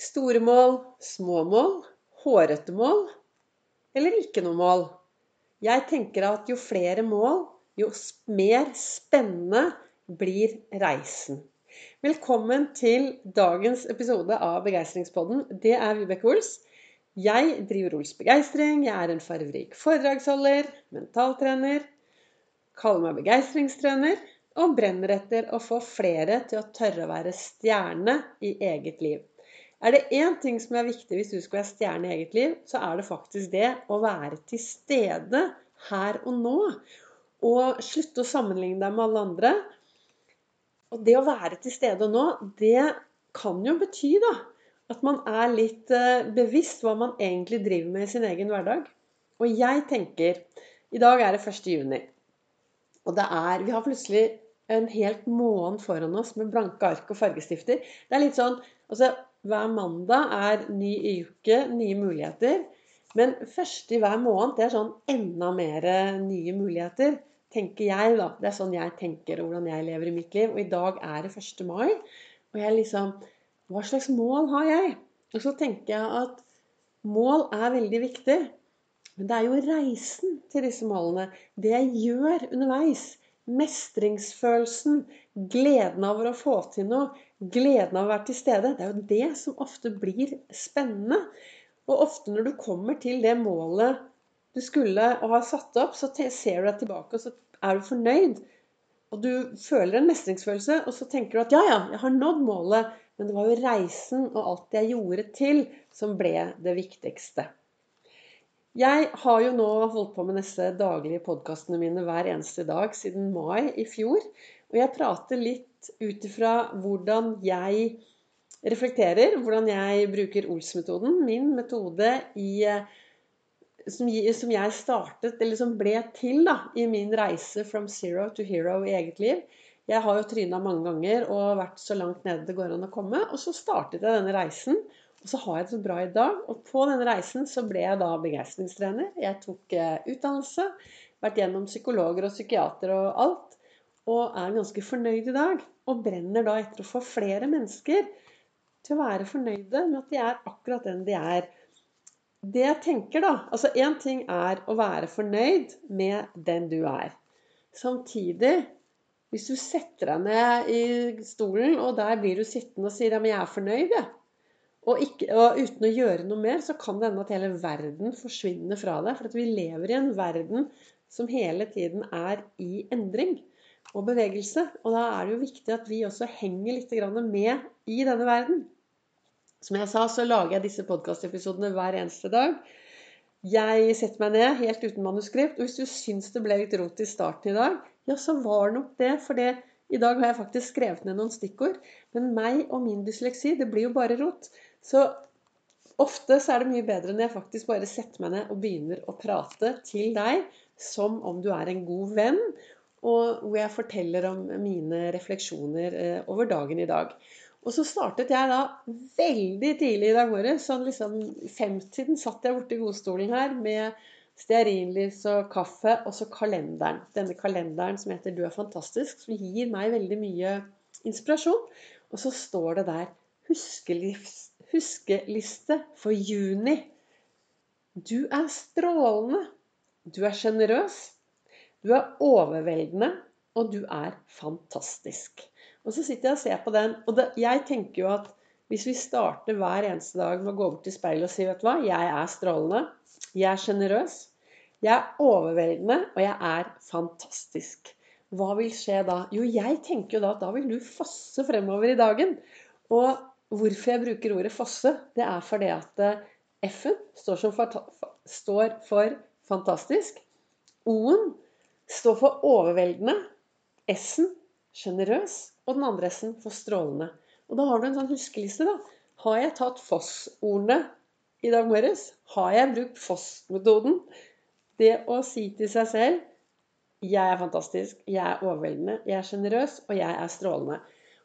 Store mål, små mål, hårete mål eller ikke noe mål? Jeg tenker at jo flere mål, jo mer spennende blir reisen. Velkommen til dagens episode av Begeistringspodden. Det er Vibeke Ols. Jeg driver Ols Begeistring. Jeg er en farverik foredragsholder, mentaltrener, kaller meg begeistringstrener og brenner etter å få flere til å tørre å være stjerne i eget liv. Er det én ting som er viktig hvis du skal være stjerne i eget liv, så er det faktisk det å være til stede her og nå. Og slutte å sammenligne deg med alle andre. Og det å være til stede nå, det kan jo bety da at man er litt eh, bevisst hva man egentlig driver med i sin egen hverdag. Og jeg tenker I dag er det 1. juni. Og det er Vi har plutselig en helt måned foran oss med blanke ark og fargestifter. Det er litt sånn altså hver mandag er ny uke, nye muligheter. Men første i hver måned det er sånn enda mer nye muligheter, tenker jeg, da. Det er sånn jeg tenker og hvordan jeg lever i mitt liv. Og i dag er det 1. mai. Og jeg liksom Hva slags mål har jeg? Og så tenker jeg at mål er veldig viktig. Men det er jo reisen til disse målene. Det jeg gjør underveis. Mestringsfølelsen. Gleden over å få til noe. Gleden av å være til stede. Det er jo det som ofte blir spennende. Og ofte når du kommer til det målet du skulle og har satt opp, så ser du deg tilbake, og så er du fornøyd. Og du føler en mestringsfølelse, og så tenker du at ja, ja, jeg har nådd målet. Men det var jo reisen og alt jeg gjorde til, som ble det viktigste. Jeg har jo nå holdt på med disse daglige podkastene mine hver eneste dag siden mai i fjor. Og jeg prater litt ut ifra hvordan jeg reflekterer, hvordan jeg bruker Ols-metoden, min metode i, som, som, jeg startet, eller som ble til da, i min reise from zero to hero i eget liv. Jeg har jo tryna mange ganger og vært så langt nede det går an å komme. Og så startet jeg denne reisen, og så har jeg det så bra i dag. Og på denne reisen så ble jeg da begeistringstrener. Jeg tok eh, utdannelse, vært gjennom psykologer og psykiater og alt og er ganske fornøyd i dag. Og brenner da etter å få flere mennesker til å være fornøyde med at de er akkurat den de er. Det jeg tenker, da Altså én ting er å være fornøyd med den du er. Samtidig, hvis du setter deg ned i stolen, og der blir du sittende og sier ja, men jeg er fornøyd, jeg. Og, ikke, og, uten å gjøre noe mer, så kan det hende at hele verden forsvinner fra deg. For vi lever i en verden som hele tiden er i endring og bevegelse. Og da er det jo viktig at vi også henger litt med i denne verden. Som jeg sa, så lager jeg disse podkastepisodene hver eneste dag. Jeg setter meg ned helt uten manuskript. Og hvis du syns det ble litt rot i starten i dag, ja, så var nok det. For det, i dag har jeg faktisk skrevet ned noen stikkord. Men meg og min dysleksi, det blir jo bare rot. Så ofte så er det mye bedre når jeg faktisk bare setter meg ned og begynner å prate til deg som om du er en god venn, og hvor jeg forteller om mine refleksjoner eh, over dagen i dag. Og så startet jeg da veldig tidlig i dag morges. Sånn liksom femtiden satt jeg borti godstolen her med stearinlys og kaffe, og så kalenderen. Denne kalenderen som heter 'Du er fantastisk', som gir meg veldig mye inspirasjon. Og så står det der 'Huskeliste for juni'. Du er strålende. Du er sjenerøs. Du er overveldende, og du er fantastisk. Og så sitter jeg og ser på den, og det, jeg tenker jo at hvis vi starter hver eneste dag med å gå bort til speilet og si vet du hva, jeg er strålende, jeg er sjenerøs, jeg er overveldende, og jeg er fantastisk. Hva vil skje da? Jo, jeg tenker jo da at da vil du fosse fremover i dagen. Og hvorfor jeg bruker ordet fosse, det er fordi at eh, F-en står, står, for fantastisk. O-en står for overveldende. S-en sjenerøs. Og den andre S-en for strålende. Og da har du en sånn huskeliste, da. Har jeg tatt Foss-ordene i dag morges? Har jeg brukt Foss-metoden? Det å si til seg selv jeg er fantastisk, jeg er overveldende, jeg er sjenerøs, og jeg er strålende.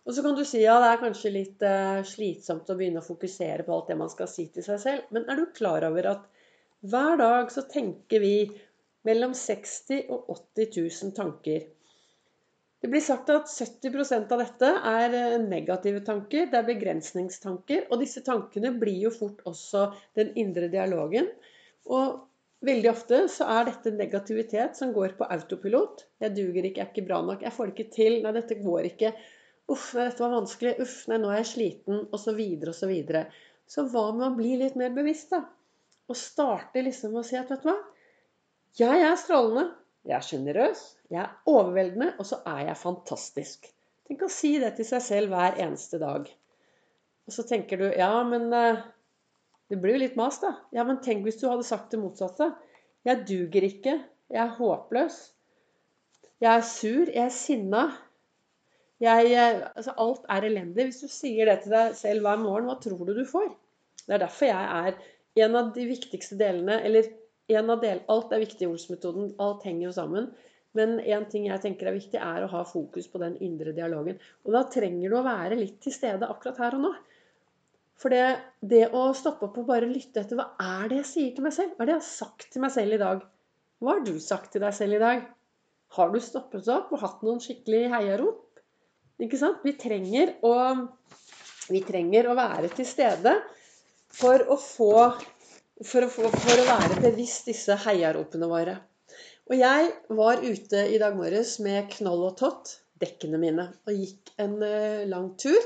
Og så kan du si ja, det er kanskje litt eh, slitsomt å begynne å fokusere på alt det man skal si til seg selv, men er du klar over at hver dag så tenker vi mellom 60 og 80 000 tanker. Det blir sagt at 70% av dette er eh, negative tanker, det er begrensningstanker. Og disse tankene blir jo fort også den indre dialogen. Og veldig ofte så er dette negativitet som går på autopilot. 'Jeg duger ikke, jeg er ikke bra nok, jeg får det ikke til', 'nei, dette går ikke', 'uff, dette var vanskelig', 'uff, nei, nå er jeg sliten', Og så videre og Så, videre. så hva med å bli litt mer bevisst, da? Og starte liksom med å si at 'vet du hva', jeg er strålende. Jeg er sjenerøs, jeg er overveldende, og så er jeg fantastisk. Tenk å si det til seg selv hver eneste dag. Og så tenker du ja, men eh, det blir jo litt mas, da. Ja, men tenk hvis du hadde sagt det motsatte. Jeg duger ikke. Jeg er håpløs. Jeg er sur. Jeg er sinna. Jeg, altså alt er elendig. Hvis du sier det til deg selv hver morgen, hva tror du du får? Det er derfor jeg er en av de viktigste delene, eller en av del, Alt er viktig i Ols-metoden. Alt henger jo sammen. Men én ting jeg tenker er viktig, er å ha fokus på den indre dialogen. Og da trenger du å være litt til stede akkurat her og nå. For det, det å stoppe opp og bare lytte etter hva er det jeg sier til meg selv? Hva er det jeg har sagt til meg selv i dag? Hva har du sagt til deg selv i dag? Har du stoppet opp og hatt noen skikkelig heiarop? Ikke sant? Vi trenger å, vi trenger å være til stede for å få for å, få, for å være bevisst disse heiaropene våre. Og jeg var ute i dag morges med Knoll og Tott, dekkene mine, og gikk en uh, lang tur.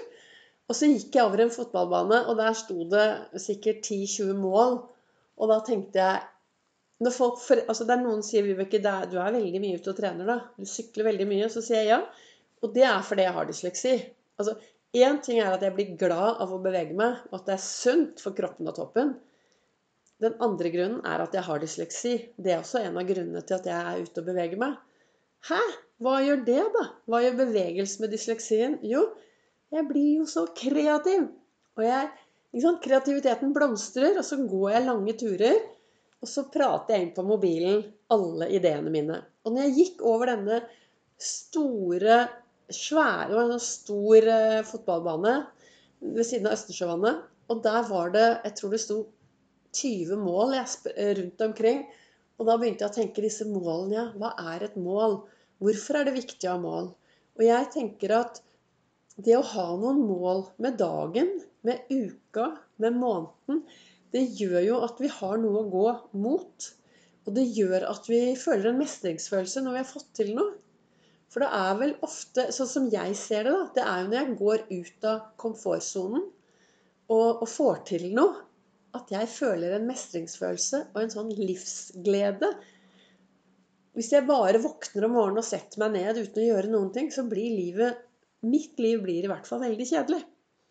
Og så gikk jeg over en fotballbane, og der sto det sikkert 10-20 mål. Og da tenkte jeg når folk, for, altså Der noen sier Vibeke, du er veldig mye ute og trener, da. Du sykler veldig mye. Så sier jeg ja. Og det er fordi jeg har dysleksi. Altså, Én ting er at jeg blir glad av å bevege meg, og at det er sunt for kroppen og toppen. Den andre grunnen er at jeg har dysleksi. Det er også en av grunnene til at jeg er ute og beveger meg. Hæ? Hva gjør det, da? Hva gjør bevegelse med dysleksien? Jo, jeg blir jo så kreativ. Og jeg, Kreativiteten blomstrer, og så går jeg lange turer. Og så prater jeg inn på mobilen alle ideene mine. Og når jeg gikk over denne store, svære og en stor eh, fotballbane ved siden av Østersjøvannet, og der var det Jeg tror det sto 20 mål eh, rundt omkring. Og da begynte jeg å tenke disse målene. Ja, hva er et mål? Hvorfor er det viktig å ha mål? Og jeg tenker at det å ha noen mål med dagen, med uka, med måneden, det gjør jo at vi har noe å gå mot. Og det gjør at vi føler en mestringsfølelse når vi har fått til noe. For det er vel ofte, sånn som jeg ser det, da, det er jo når jeg går ut av komfortsonen og, og får til noe, at jeg føler en mestringsfølelse og en sånn livsglede. Hvis jeg bare våkner om morgenen og setter meg ned uten å gjøre noen ting, så blir livet Mitt liv blir i hvert fall veldig kjedelig.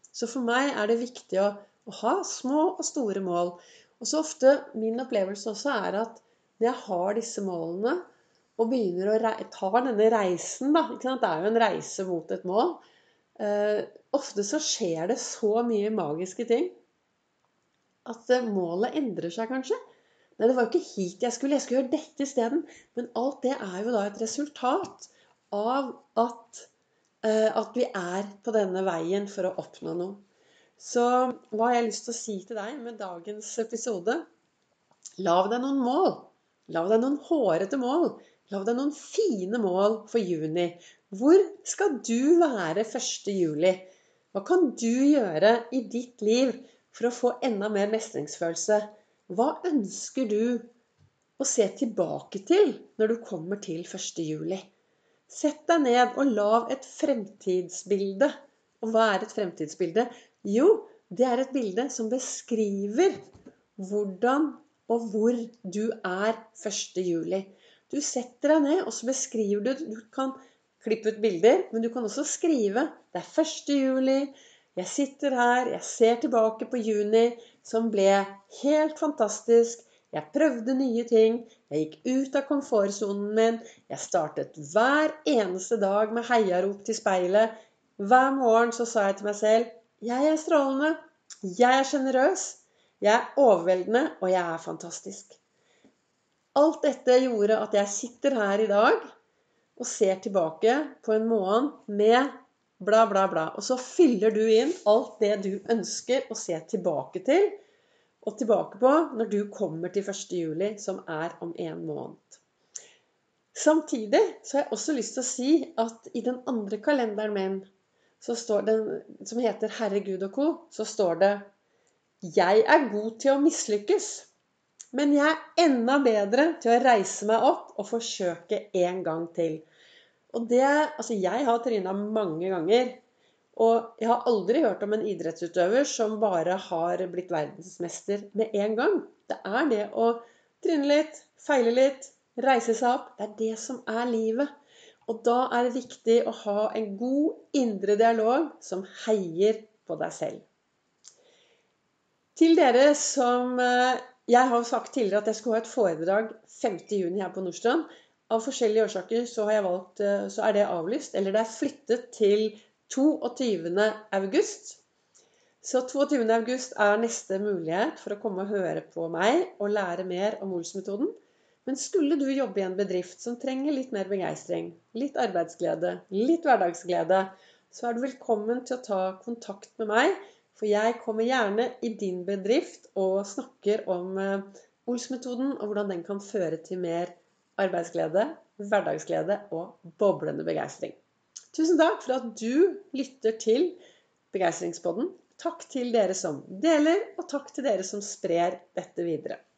Så for meg er det viktig å, å ha små og store mål. Og så ofte min opplevelse også er at når jeg har disse målene, og begynner å ta denne reisen da, Det er jo en reise mot et mål. Eh, ofte så skjer det så mye magiske ting at eh, målet endrer seg, kanskje. Nei, det var jo ikke hit jeg skulle. Jeg skulle gjøre dette isteden. Men alt det er jo da et resultat av at, uh, at vi er på denne veien for å oppnå noe. Så hva har jeg lyst til å si til deg med dagens episode? Lag deg noen mål. Lag deg noen hårete mål. Lag deg noen fine mål for juni. Hvor skal du være 1. juli? Hva kan du gjøre i ditt liv for å få enda mer mestringsfølelse. Hva ønsker du å se tilbake til når du kommer til 1. juli? Sett deg ned og lag et fremtidsbilde. Og hva er et fremtidsbilde? Jo, det er et bilde som beskriver hvordan og hvor du er 1. juli. Du setter deg ned, og så beskriver du Du kan klippe ut bilder, men du kan også skrive. Det er 1. juli. Jeg sitter her, jeg ser tilbake på juni, som ble helt fantastisk. Jeg prøvde nye ting. Jeg gikk ut av komfortsonen min. Jeg startet hver eneste dag med heiarop til speilet. Hver morgen så sa jeg til meg selv jeg er strålende. Jeg er sjenerøs. Jeg er overveldende, og jeg er fantastisk. Alt dette gjorde at jeg sitter her i dag og ser tilbake på en måned med bla, bla, bla. Og så fyller du inn alt det du ønsker å se tilbake til og tilbake på når du kommer til 1. juli, som er om en måned. Samtidig så har jeg også lyst til å si at i den andre kalenderen min, det, som heter 'Herre Gud og co., så står det 'Jeg er god til å mislykkes'. Men jeg er enda bedre til å reise meg opp og forsøke en gang til. Og det Altså, jeg har tryna mange ganger. Og jeg har aldri hørt om en idrettsutøver som bare har blitt verdensmester med en gang. Det er det å tryne litt, feile litt, reise seg opp. Det er det som er livet. Og da er det viktig å ha en god indre dialog som heier på deg selv. Til dere som eh, jeg har sagt tidligere at jeg skulle ha et foredrag 5.6 her på Nordstrand. Av forskjellige årsaker så, valgt, eh, så, er det avlyst, eller det er flyttet til 22. august. Så 22. august er neste mulighet for å komme og høre på meg og lære mer om Ols-metoden. Men skulle du jobbe i en bedrift som trenger litt mer begeistring, litt arbeidsglede, litt hverdagsglede, så er du velkommen til å ta kontakt med meg for jeg kommer gjerne i din bedrift og snakker om eh, Ols-metoden, og hvordan den kan føre til mer arbeidsglede, hverdagsglede og boblende begeistring. Tusen takk for at du lytter til Begeistringspodden. Takk til dere som deler, og takk til dere som sprer dette videre.